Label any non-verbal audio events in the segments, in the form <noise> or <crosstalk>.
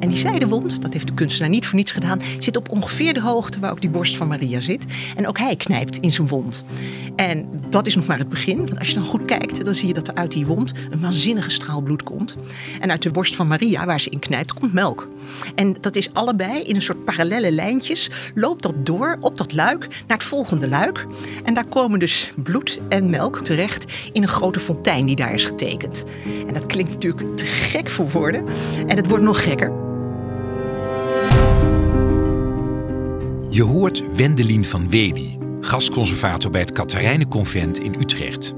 En die zijdewond, dat heeft de kunstenaar niet voor niets gedaan, zit op ongeveer de hoogte waar ook die borst van Maria zit. En ook hij knijpt in zijn wond. En dat is nog maar het begin. Want als je dan goed kijkt, dan zie je dat er uit die wond een waanzinnige straal bloed komt. En uit de borst van Maria, waar ze in knijpt, komt melk. En dat is allebei in een soort parallele lijntjes, loopt dat door op dat luik naar het volgende luik. En daar komen dus bloed en melk terecht in een grote fontein die daar is getekend. En dat klinkt natuurlijk te gek voor woorden. En het wordt nog gekker. Je hoort Wendelin van Wely, gastconservator bij het Katharijnenconvent in Utrecht.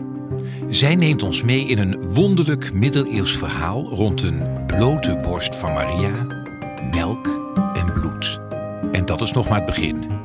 Zij neemt ons mee in een wonderlijk middeleeuws verhaal rond een blote borst van Maria, melk en bloed. En dat is nog maar het begin.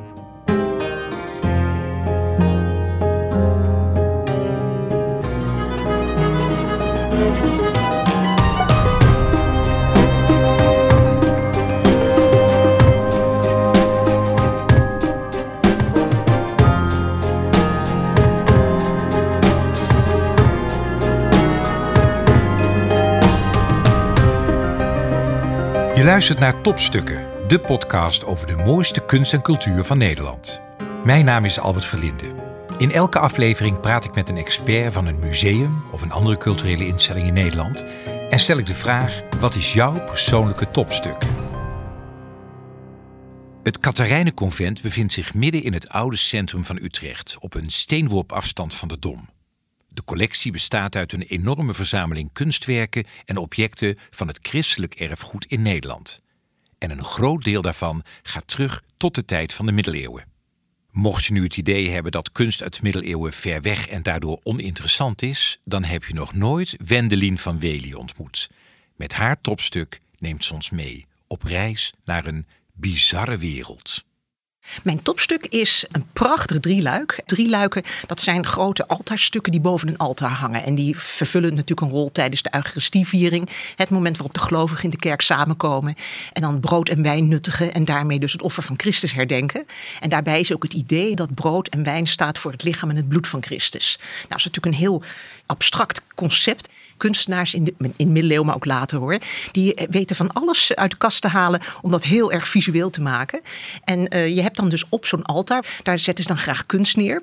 Luistert naar Topstukken, de podcast over de mooiste kunst en cultuur van Nederland. Mijn naam is Albert Verlinde. In elke aflevering praat ik met een expert van een museum of een andere culturele instelling in Nederland en stel ik de vraag: wat is jouw persoonlijke topstuk? Het Katharijnenconvent bevindt zich midden in het oude centrum van Utrecht, op een steenworp afstand van de Dom. De collectie bestaat uit een enorme verzameling kunstwerken en objecten van het christelijk erfgoed in Nederland. En een groot deel daarvan gaat terug tot de tijd van de middeleeuwen. Mocht je nu het idee hebben dat kunst uit de middeleeuwen ver weg en daardoor oninteressant is, dan heb je nog nooit Wendelin van Wely ontmoet. Met haar topstuk neemt ze ons mee op reis naar een bizarre wereld. Mijn topstuk is een prachtig drieluik. Drieluiken, dat zijn grote altaarstukken die boven een altaar hangen. En die vervullen natuurlijk een rol tijdens de Eucharistieviering. Het moment waarop de gelovigen in de kerk samenkomen. En dan brood en wijn nuttigen en daarmee dus het offer van Christus herdenken. En daarbij is ook het idee dat brood en wijn staat voor het lichaam en het bloed van Christus. Nou, dat is natuurlijk een heel abstract concept kunstenaars in in middeleeuwen, maar ook later hoor. Die weten van alles uit de kast te halen om dat heel erg visueel te maken. En uh, je hebt dan dus op zo'n altaar, daar zetten ze dan graag kunst neer.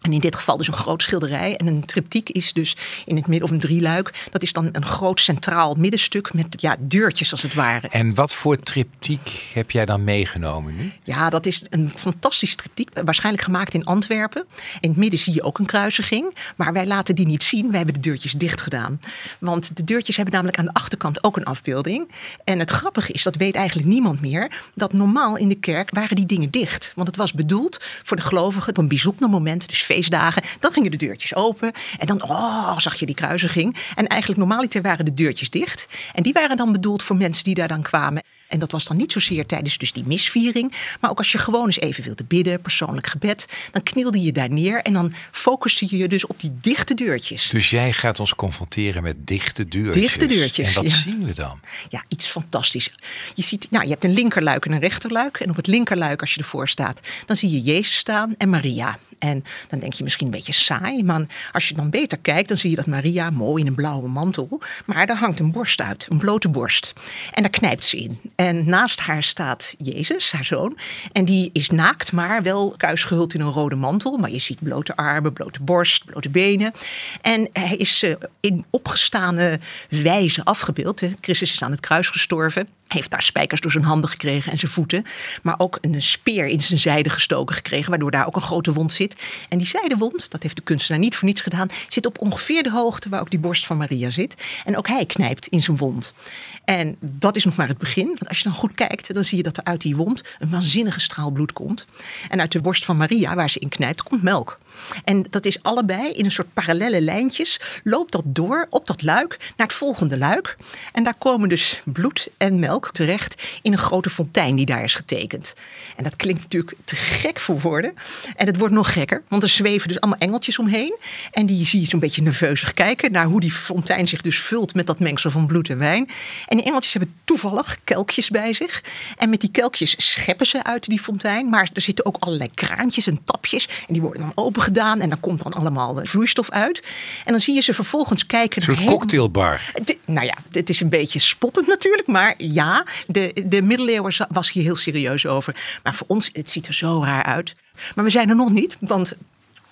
En in dit geval dus een groot schilderij. En een triptiek is dus in het midden, of een drieluik. Dat is dan een groot centraal middenstuk met ja, deurtjes als het ware. En wat voor triptiek heb jij dan meegenomen nu? Ja, dat is een fantastisch triptiek. Waarschijnlijk gemaakt in Antwerpen. In het midden zie je ook een kruisiging. Maar wij laten die niet zien. Wij hebben de deurtjes dicht gedaan. Want de deurtjes hebben namelijk aan de achterkant ook een afbeelding. En het grappige is, dat weet eigenlijk niemand meer. Dat normaal in de kerk waren die dingen dicht. Want het was bedoeld voor de gelovigen op een bijzonder moment. Dus feestdagen, dan gingen de deurtjes open. En dan oh, zag je die kruisiging. En eigenlijk normaliter waren de deurtjes dicht. En die waren dan bedoeld voor mensen die daar dan kwamen. En dat was dan niet zozeer tijdens dus die misviering. Maar ook als je gewoon eens even wilde bidden, persoonlijk gebed. Dan knielde je daar neer en dan focuste je je dus op die dichte deurtjes. Dus jij gaat ons confronteren met dichte deurtjes. Dichte deurtjes, En wat ja. zien we dan? Ja, iets fantastisch. Je, ziet, nou, je hebt een linkerluik en een rechterluik. En op het linkerluik, als je ervoor staat, dan zie je Jezus staan en Maria. En dan denk je misschien een beetje saai. Maar als je dan beter kijkt, dan zie je dat Maria mooi in een blauwe mantel. Maar daar hangt een borst uit, een blote borst. En daar knijpt ze in. En naast haar staat Jezus, haar zoon. En die is naakt, maar wel kuisgehuld in een rode mantel. Maar je ziet blote armen, blote borst, blote benen. En hij is uh, in opgestane wijze afgebeeld. Christus is aan het kruis gestorven. Heeft daar spijkers door zijn handen gekregen en zijn voeten. Maar ook een speer in zijn zijde gestoken gekregen, waardoor daar ook een grote wond zit. En die zijdewond, dat heeft de kunstenaar niet voor niets gedaan, zit op ongeveer de hoogte waar ook die borst van Maria zit. En ook hij knijpt in zijn wond. En dat is nog maar het begin. Want als je dan goed kijkt, dan zie je dat er uit die wond een waanzinnige straal bloed komt. En uit de borst van Maria, waar ze in knijpt, komt melk. En dat is allebei in een soort parallele lijntjes, loopt dat door op dat luik naar het volgende luik. En daar komen dus bloed en melk terecht in een grote fontein die daar is getekend. En dat klinkt natuurlijk te gek voor woorden. En het wordt nog gekker, want er zweven dus allemaal engeltjes omheen. En die zie je zo'n beetje nerveusig kijken naar hoe die fontein zich dus vult met dat mengsel van bloed en wijn. En die engeltjes hebben toevallig kelkjes bij zich. En met die kelkjes scheppen ze uit die fontein. Maar er zitten ook allerlei kraantjes en tapjes. En die worden dan open gedaan en daar komt dan allemaal vloeistof uit. En dan zie je ze vervolgens kijken naar... Een soort cocktailbar. nou ja, het is een beetje spottend natuurlijk, maar ja, de, de middeleeuwen was hier heel serieus over. Maar voor ons, het ziet er zo raar uit. Maar we zijn er nog niet, want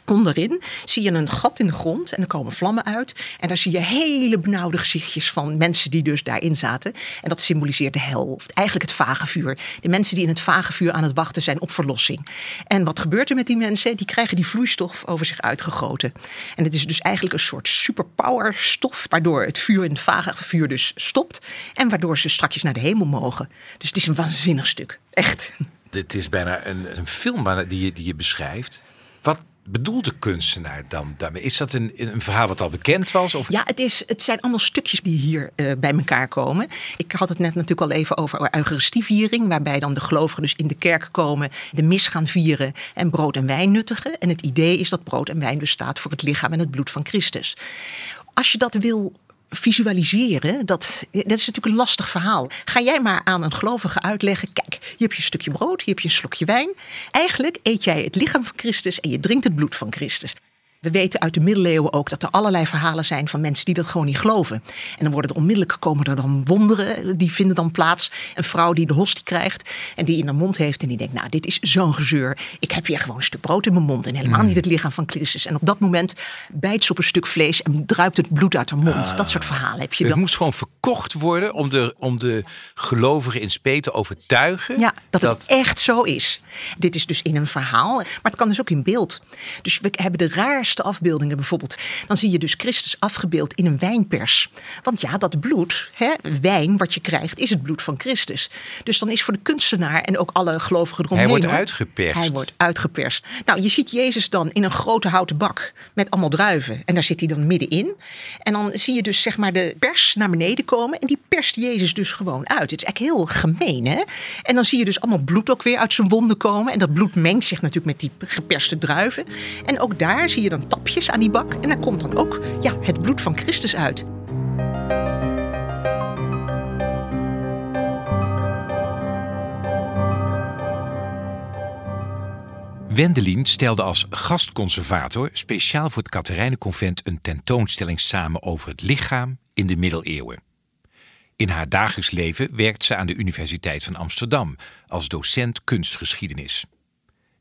Onderin zie je een gat in de grond en er komen vlammen uit. En daar zie je hele benauwde gezichtjes van mensen die dus daarin zaten. En dat symboliseert de hel, of eigenlijk het vage vuur. De mensen die in het vage vuur aan het wachten zijn op verlossing. En wat gebeurt er met die mensen? Die krijgen die vloeistof over zich uitgegoten. En het is dus eigenlijk een soort superpower stof, waardoor het vuur in het vage vuur dus stopt. En waardoor ze strakjes naar de hemel mogen. Dus het is een waanzinnig stuk. Echt. Dit is bijna een, een film die je, die je beschrijft. Wat bedoelt de kunstenaar dan daarmee? Is dat een, een verhaal wat al bekend was? Of? Ja, het, is, het zijn allemaal stukjes die hier uh, bij elkaar komen. Ik had het net natuurlijk al even over Eucharistieviering, waarbij dan de gelovigen dus in de kerk komen, de mis gaan vieren en brood en wijn nuttigen. En het idee is dat brood en wijn dus staat voor het lichaam en het bloed van Christus. Als je dat wil visualiseren, dat, dat is natuurlijk een lastig verhaal. Ga jij maar aan een gelovige uitleggen: kijk, je hebt je stukje brood, je hebt je slokje wijn. Eigenlijk eet jij het lichaam van Christus en je drinkt het bloed van Christus. We weten uit de middeleeuwen ook dat er allerlei verhalen zijn van mensen die dat gewoon niet geloven. En dan worden er onmiddellijk komen er dan wonderen, die vinden dan plaats. Een vrouw die de hostie krijgt en die in haar mond heeft en die denkt, nou dit is zo'n gezeur. Ik heb hier gewoon een stuk brood in mijn mond en helemaal mm. niet het lichaam van Christus. En op dat moment bijt ze op een stuk vlees en druipt het bloed uit haar mond. Ah. dat soort verhalen heb je dan. Het moest gewoon verkocht worden om de, om de gelovigen in spe te overtuigen. Ja, dat, dat het echt zo is. Dit is dus in een verhaal, maar het kan dus ook in beeld. Dus we hebben de raarste afbeeldingen bijvoorbeeld. Dan zie je dus Christus afgebeeld in een wijnpers. Want ja, dat bloed, hè, wijn wat je krijgt, is het bloed van Christus. Dus dan is voor de kunstenaar en ook alle gelovigen eromheen. Hij wordt uitgeperst. Hij wordt uitgeperst. Nou, je ziet Jezus dan in een grote houten bak met allemaal druiven. En daar zit hij dan middenin. En dan zie je dus zeg maar de pers naar beneden komen. En die perst Jezus dus gewoon uit. Het is eigenlijk heel gemeen, hè? En dan zie je dus allemaal bloed ook weer uit zijn wonden komen. En dat bloed mengt zich natuurlijk met die geperste druiven. En ook daar zie je dan tapjes aan die bak. En daar komt dan ook ja, het bloed van Christus uit. Wendelin stelde als gastconservator speciaal voor het Katerijnenconvent een tentoonstelling samen over het lichaam in de middeleeuwen. In haar dagelijks leven werkt ze aan de Universiteit van Amsterdam als docent kunstgeschiedenis.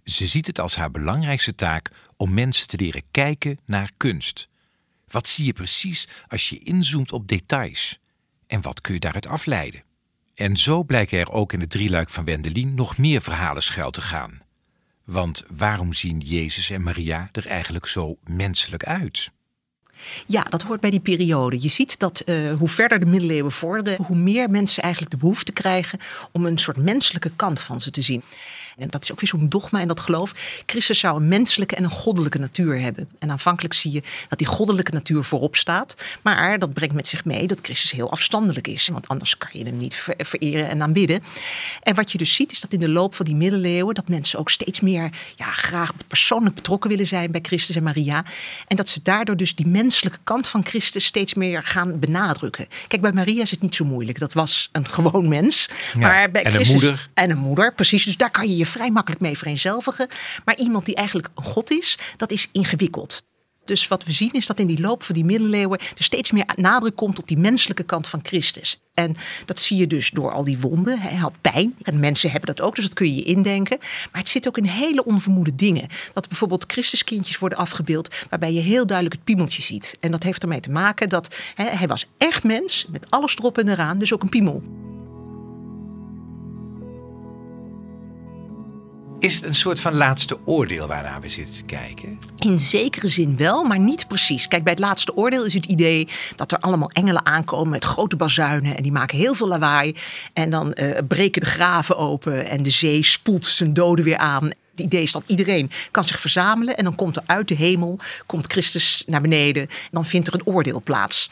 Ze ziet het als haar belangrijkste taak om mensen te leren kijken naar kunst. Wat zie je precies als je inzoomt op details? En wat kun je daaruit afleiden? En zo blijken er ook in het drieluik van Wendelin nog meer verhalen schuil te gaan. Want waarom zien Jezus en Maria er eigenlijk zo menselijk uit? Ja, dat hoort bij die periode. Je ziet dat uh, hoe verder de middeleeuwen vorderen, hoe meer mensen eigenlijk de behoefte krijgen om een soort menselijke kant van ze te zien. En dat is ook weer zo'n dogma in dat geloof. Christus zou een menselijke en een goddelijke natuur hebben. En aanvankelijk zie je dat die goddelijke natuur voorop staat. Maar dat brengt met zich mee dat Christus heel afstandelijk is. Want anders kan je hem niet vereren en aanbidden. En wat je dus ziet is dat in de loop van die middeleeuwen... dat mensen ook steeds meer ja, graag persoonlijk betrokken willen zijn bij Christus en Maria. En dat ze daardoor dus die menselijke kant van Christus steeds meer gaan benadrukken. Kijk, bij Maria is het niet zo moeilijk. Dat was een gewoon mens. maar bij en Christus, een moeder. En een moeder, precies. Dus daar kan je je vrij makkelijk mee vereenzelvigen. Maar iemand die eigenlijk een god is, dat is ingewikkeld. Dus wat we zien is dat in die loop van die middeleeuwen er steeds meer nadruk komt op die menselijke kant van Christus. En dat zie je dus door al die wonden. Hij had pijn. En mensen hebben dat ook, dus dat kun je je indenken. Maar het zit ook in hele onvermoede dingen. Dat bijvoorbeeld Christuskindjes worden afgebeeld waarbij je heel duidelijk het piemeltje ziet. En dat heeft ermee te maken dat hij was echt mens met alles erop en eraan, dus ook een piemel. Is het een soort van laatste oordeel waarnaar we zitten te kijken? In zekere zin wel, maar niet precies. Kijk, bij het laatste oordeel is het idee dat er allemaal engelen aankomen met grote bazuinen. En die maken heel veel lawaai. En dan uh, breken de graven open en de zee spoelt zijn doden weer aan. Het idee is dat iedereen kan zich verzamelen en dan komt er uit de hemel, komt Christus naar beneden en dan vindt er een oordeel plaats.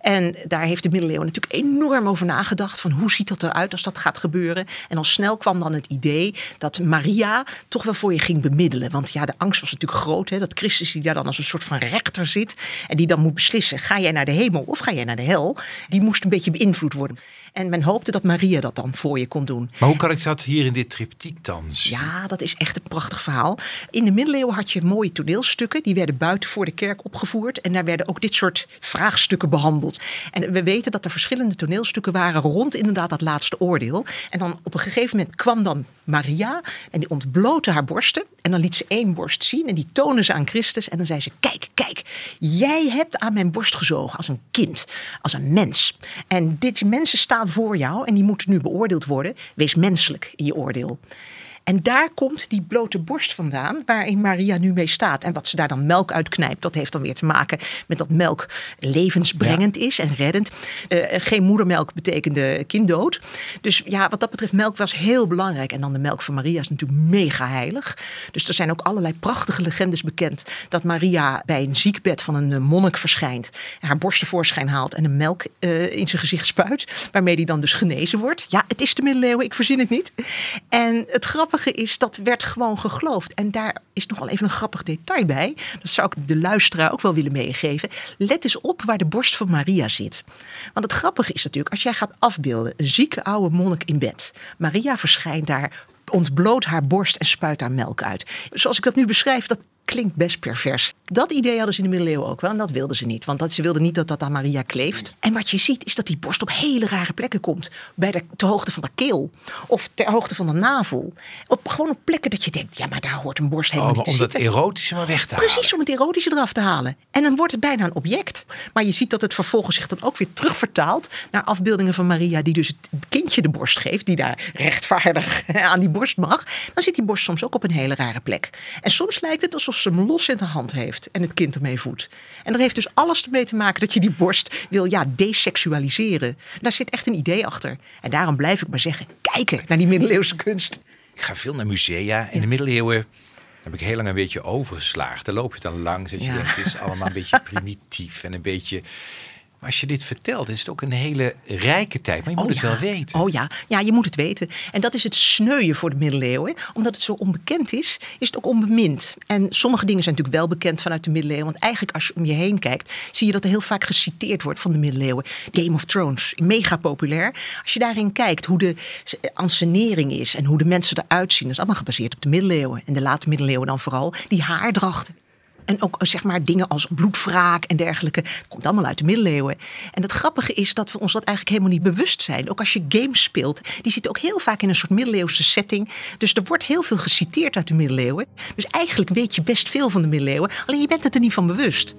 En daar heeft de middeleeuwen natuurlijk enorm over nagedacht van hoe ziet dat eruit als dat gaat gebeuren. En al snel kwam dan het idee dat Maria toch wel voor je ging bemiddelen. Want ja, de angst was natuurlijk groot, hè, dat Christus die daar dan als een soort van rechter zit en die dan moet beslissen, ga jij naar de hemel of ga jij naar de hel? Die moest een beetje beïnvloed worden. En men hoopte dat Maria dat dan voor je kon doen. Maar hoe kan ik dat hier in dit triptiek dan Ja, dat is echt prachtig verhaal. In de middeleeuwen had je mooie toneelstukken. Die werden buiten voor de kerk opgevoerd. En daar werden ook dit soort vraagstukken behandeld. En we weten dat er verschillende toneelstukken waren rond inderdaad dat laatste oordeel. En dan op een gegeven moment kwam dan Maria en die ontblootte haar borsten. En dan liet ze één borst zien en die tonen ze aan Christus. En dan zei ze, kijk, kijk, jij hebt aan mijn borst gezogen als een kind, als een mens. En dit mensen staan voor jou en die moeten nu beoordeeld worden. Wees menselijk in je oordeel. En daar komt die blote borst vandaan, waarin Maria nu mee staat. En wat ze daar dan melk uit knijpt, dat heeft dan weer te maken met dat melk levensbrengend is en reddend. Uh, geen moedermelk betekende kinddood. Dus ja, wat dat betreft, melk was heel belangrijk. En dan de melk van Maria is natuurlijk mega heilig. Dus er zijn ook allerlei prachtige legendes bekend dat Maria bij een ziekbed van een monnik verschijnt, haar borst tevoorschijn haalt en een melk uh, in zijn gezicht spuit, waarmee die dan dus genezen wordt. Ja, het is de middeleeuwen, ik verzin het niet. En het grappige is, dat werd gewoon geloofd. En daar is nog wel even een grappig detail bij. Dat zou ik de luisteraar ook wel willen meegeven. Let eens op waar de borst van Maria zit. Want het grappige is natuurlijk, als jij gaat afbeelden, een zieke oude monnik in bed. Maria verschijnt daar ontbloot haar borst en spuit daar melk uit. Zoals ik dat nu beschrijf, dat klinkt best pervers. Dat idee hadden ze in de middeleeuwen ook wel en dat wilden ze niet. Want dat, ze wilden niet dat dat aan Maria kleeft. En wat je ziet is dat die borst op hele rare plekken komt. Bij de, ter hoogte van de keel of ter hoogte van de navel. Op, gewoon op plekken dat je denkt, ja maar daar hoort een borst helemaal oh, niet te om zitten. dat erotische maar weg te halen. Precies, om het erotische eraf te halen. En dan wordt het bijna een object. Maar je ziet dat het vervolgens zich dan ook weer terugvertaalt naar afbeeldingen van Maria, die dus het kindje de borst geeft, die daar rechtvaardig <laughs> aan die borst mag. Dan zit die borst soms ook op een hele rare plek. En soms lijkt het alsof ze hem los in de hand heeft en het kind ermee voedt. En dat heeft dus alles ermee te maken dat je die borst wil ja, desexualiseren. Daar zit echt een idee achter. En daarom blijf ik maar zeggen, kijken naar die middeleeuwse kunst. Ik ga veel naar musea. In de middeleeuwen heb ik heel lang een beetje overgeslagen. Daar loop je dan langs en je Ja. denkt, het is allemaal een beetje <laughs> primitief en een beetje... Maar als je dit vertelt, is het ook een hele rijke tijd. Maar je moet het ja. wel weten. Oh ja. ja, je moet het weten. En dat is het sneuien voor de middeleeuwen. Omdat het zo onbekend is, is het ook onbemind. En sommige dingen zijn natuurlijk wel bekend vanuit de middeleeuwen. Want eigenlijk als je om je heen kijkt, zie je dat er heel vaak geciteerd wordt van de middeleeuwen. Game of Thrones, mega populair. Als je daarin kijkt hoe de ansenering is en hoe de mensen eruit zien. Dat is allemaal gebaseerd op de middeleeuwen. En de late middeleeuwen dan vooral. Die haardrachten. En ook zeg maar dingen als bloedwraak en dergelijke. Komt allemaal uit de middeleeuwen. En het grappige is dat we ons dat eigenlijk helemaal niet bewust zijn. Ook als je games speelt, die zitten ook heel vaak in een soort middeleeuwse setting. Dus er wordt heel veel geciteerd uit de middeleeuwen. Dus eigenlijk weet je best veel van de middeleeuwen. Alleen je bent het er niet van bewust.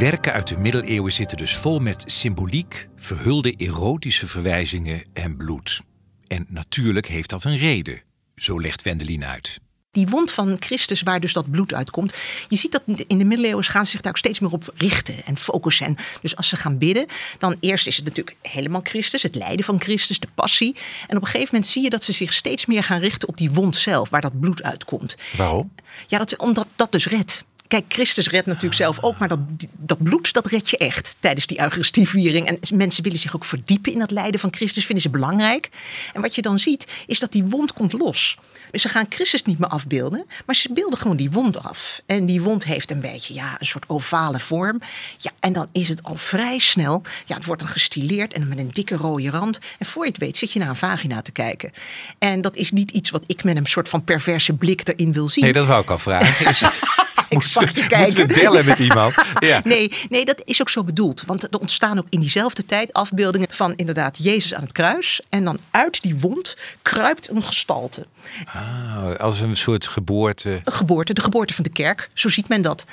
Werken uit de middeleeuwen zitten dus vol met symboliek, verhulde erotische verwijzingen en bloed. En natuurlijk heeft dat een reden, zo legt Wendelin uit. Die wond van Christus, waar dus dat bloed uitkomt. Je ziet dat in de middeleeuwen gaan ze zich daar ook steeds meer op richten en focussen. En dus als ze gaan bidden, dan eerst is het natuurlijk helemaal Christus, het lijden van Christus, de passie. En op een gegeven moment zie je dat ze zich steeds meer gaan richten op die wond zelf, waar dat bloed uitkomt. Waarom? Ja, dat, omdat dat dus redt. Kijk, Christus redt natuurlijk zelf ook, maar dat, dat bloed, dat red je echt tijdens die Eucharistieviering. En mensen willen zich ook verdiepen in dat lijden van Christus, vinden ze belangrijk. En wat je dan ziet, is dat die wond komt los. Dus ze gaan Christus niet meer afbeelden, maar ze beelden gewoon die wond af. En die wond heeft een beetje ja, een soort ovale vorm. Ja, en dan is het al vrij snel, ja, het wordt dan gestileerd en met een dikke rode rand. En voor je het weet zit je naar een vagina te kijken. En dat is niet iets wat ik met een soort van perverse blik erin wil zien. Nee, dat wou ik al vragen. <laughs> Moeten kijken. we bellen met iemand? <laughs> Ja. Nee, nee, dat is ook zo bedoeld. Want er ontstaan ook in diezelfde tijd afbeeldingen van inderdaad Jezus aan het kruis. En dan uit die wond kruipt een gestalte. Ah, als een soort geboorte. Een geboorte, de geboorte van de kerk. Zo ziet men dat.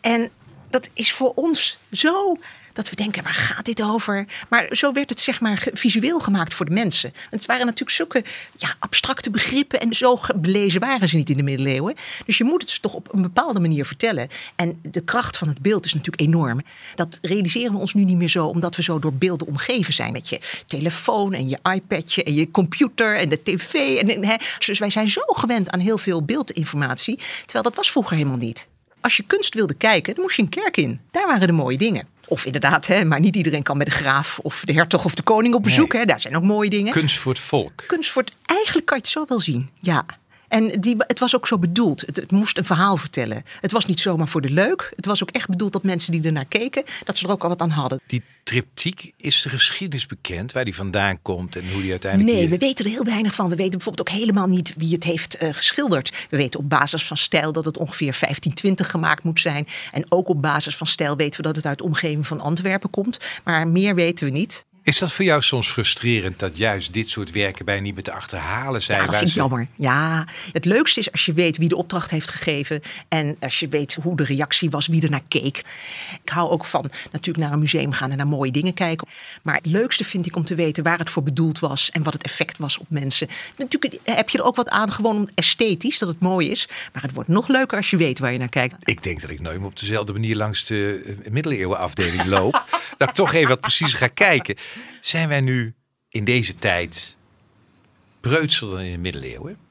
En dat is voor ons zo dat we denken, waar gaat dit over? Maar zo werd het zeg maar visueel gemaakt voor de mensen. Want het waren natuurlijk zulke ja, abstracte begrippen en zo belezen waren ze niet in de middeleeuwen. Dus je moet het ze toch op een bepaalde manier vertellen. En de kracht van het beeld is natuurlijk enorm. Dat realiseren we ons nu niet meer zo, omdat we zo door beelden omgeven zijn. Met je telefoon en je iPadje en je computer en de tv. En, hè. Dus wij zijn zo gewend aan heel veel beeldinformatie. Terwijl dat was vroeger helemaal niet. Als je kunst wilde kijken, dan moest je een kerk in. Daar waren de mooie dingen. Of inderdaad, hè, maar niet iedereen kan met de graaf of de hertog of de koning op bezoek. Nee. Hè. Daar zijn ook mooie dingen. Kunst voor het volk. Kunst wordt, eigenlijk kan je het zo wel zien, ja. En die, het was ook zo bedoeld. Het, het, moest een verhaal vertellen. Het was niet zomaar voor de leuk. Het was ook echt bedoeld dat mensen die ernaar keken, dat ze er ook al wat aan hadden. Die triptiek, is de geschiedenis bekend waar die vandaan komt en hoe die uiteindelijk. Nee, hier... we weten er heel weinig van. We weten bijvoorbeeld ook helemaal niet wie het heeft uh, geschilderd. We weten op basis van stijl dat het ongeveer 1520 gemaakt moet zijn. En ook op basis van stijl weten we dat het uit de omgeving van Antwerpen komt. Maar meer weten we niet. Is dat voor jou soms frustrerend dat juist dit soort werken bij niet meer te achterhalen zijn? Ja, dat vind ik jammer. Ja, het leukste is als je weet wie de opdracht heeft gegeven en als je weet hoe de reactie was, wie er naar keek. Ik hou ook van natuurlijk naar een museum gaan en naar mooie dingen kijken. Maar het leukste vind ik om te weten waar het voor bedoeld was en wat het effect was op mensen. Natuurlijk heb je er ook wat aan, gewoon esthetisch, dat het mooi is. Maar het wordt nog leuker als je weet waar je naar kijkt. Ik denk dat ik nooit meer op dezelfde manier langs de eh, middeleeuwenafdeling loop. <laughs> dat ik toch even wat precies ga kijken. Zijn wij nu in deze tijd preutser dan in de middeleeuwen?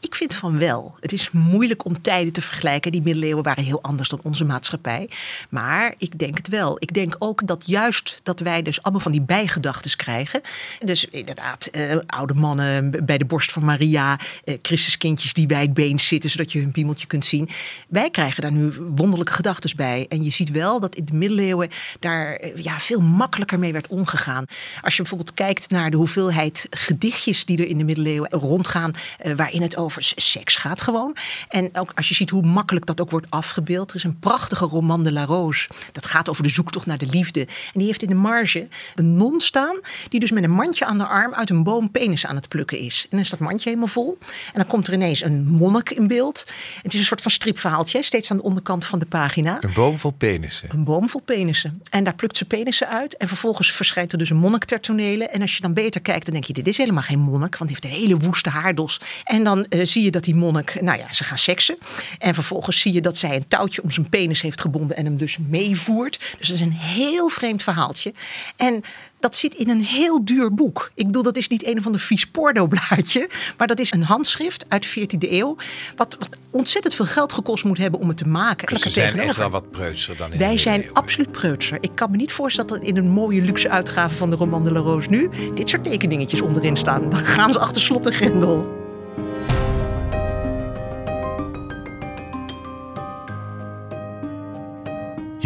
Ik vind van wel. Het is moeilijk om tijden te vergelijken. Die middeleeuwen waren heel anders dan onze maatschappij. Maar ik denk het wel. Ik denk ook dat juist dat wij dus allemaal van die bijgedachten krijgen. Dus inderdaad, eh, oude mannen bij de borst van Maria. Eh, Christuskindjes die bij het been zitten zodat je hun piemeltje kunt zien. Wij krijgen daar nu wonderlijke gedachten bij. En je ziet wel dat in de middeleeuwen daar eh, ja, veel makkelijker mee werd omgegaan. Als je bijvoorbeeld kijkt naar de hoeveelheid gedichtjes die er in de middeleeuwen rondgaan. Eh, waarin het over over seks gaat gewoon. En ook als je ziet hoe makkelijk dat ook wordt afgebeeld. Er is een prachtige roman de La Rose. Dat gaat over de zoektocht naar de liefde. En die heeft in de marge een non staan. Die dus met een mandje aan de arm uit een boom penis aan het plukken is. En dan is dat mandje helemaal vol. En dan komt er ineens een monnik in beeld. Het is een soort van stripverhaaltje. Steeds aan de onderkant van de pagina. Een boom vol penissen. Een boom vol penissen. En daar plukt ze penissen uit. En vervolgens verschijnt er dus een monnik ter tonele. En als je dan beter kijkt, dan denk je: dit is helemaal geen monnik. Want die heeft een hele woeste haardos. En dan uh, zie je dat die monnik, nou ja, ze gaan seksen. En vervolgens zie je dat zij een touwtje om zijn penis heeft gebonden en hem dus meevoert. Dus dat is een heel vreemd verhaaltje. En dat zit in een heel duur boek. Ik bedoel, dat is niet een of ander vies porno-blaadje. Maar dat is een handschrift uit de 14e eeuw. Wat, wat, ontzettend veel geld gekost moet hebben om het te maken. Dus ze zijn echt wel wat preutser dan in Wij zijn absoluut preutser. Ik kan me niet voorstellen dat in een mooie luxe uitgave van de Roman de la Rose nu... dit soort tekeningetjes onderin staan. Dan gaan ze achter slot en grendel.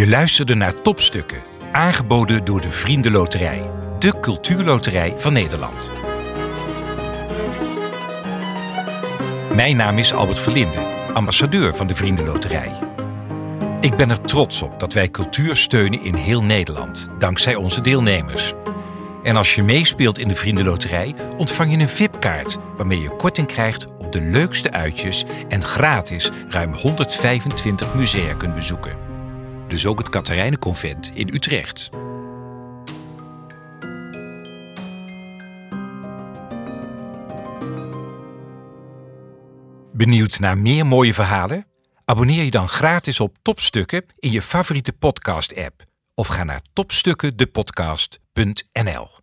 Je luisterde naar Topstukken, aangeboden door de Vriendenloterij, de cultuurloterij van Nederland. Mijn naam is Albert Verlinde, ambassadeur van de Vriendenloterij. Ik ben er trots op dat wij cultuur steunen in heel Nederland, dankzij onze deelnemers. En als je meespeelt in de Vriendenloterij, ontvang je een VIP-kaart waarmee je korting krijgt op de leukste uitjes en gratis ruim 125 musea kunt bezoeken dus ook het Katharijnenconvent in Utrecht. Benieuwd naar meer mooie verhalen? Abonneer je dan gratis op Topstukken in je favoriete podcast-app of ga naar topstukkendepodcast.nl.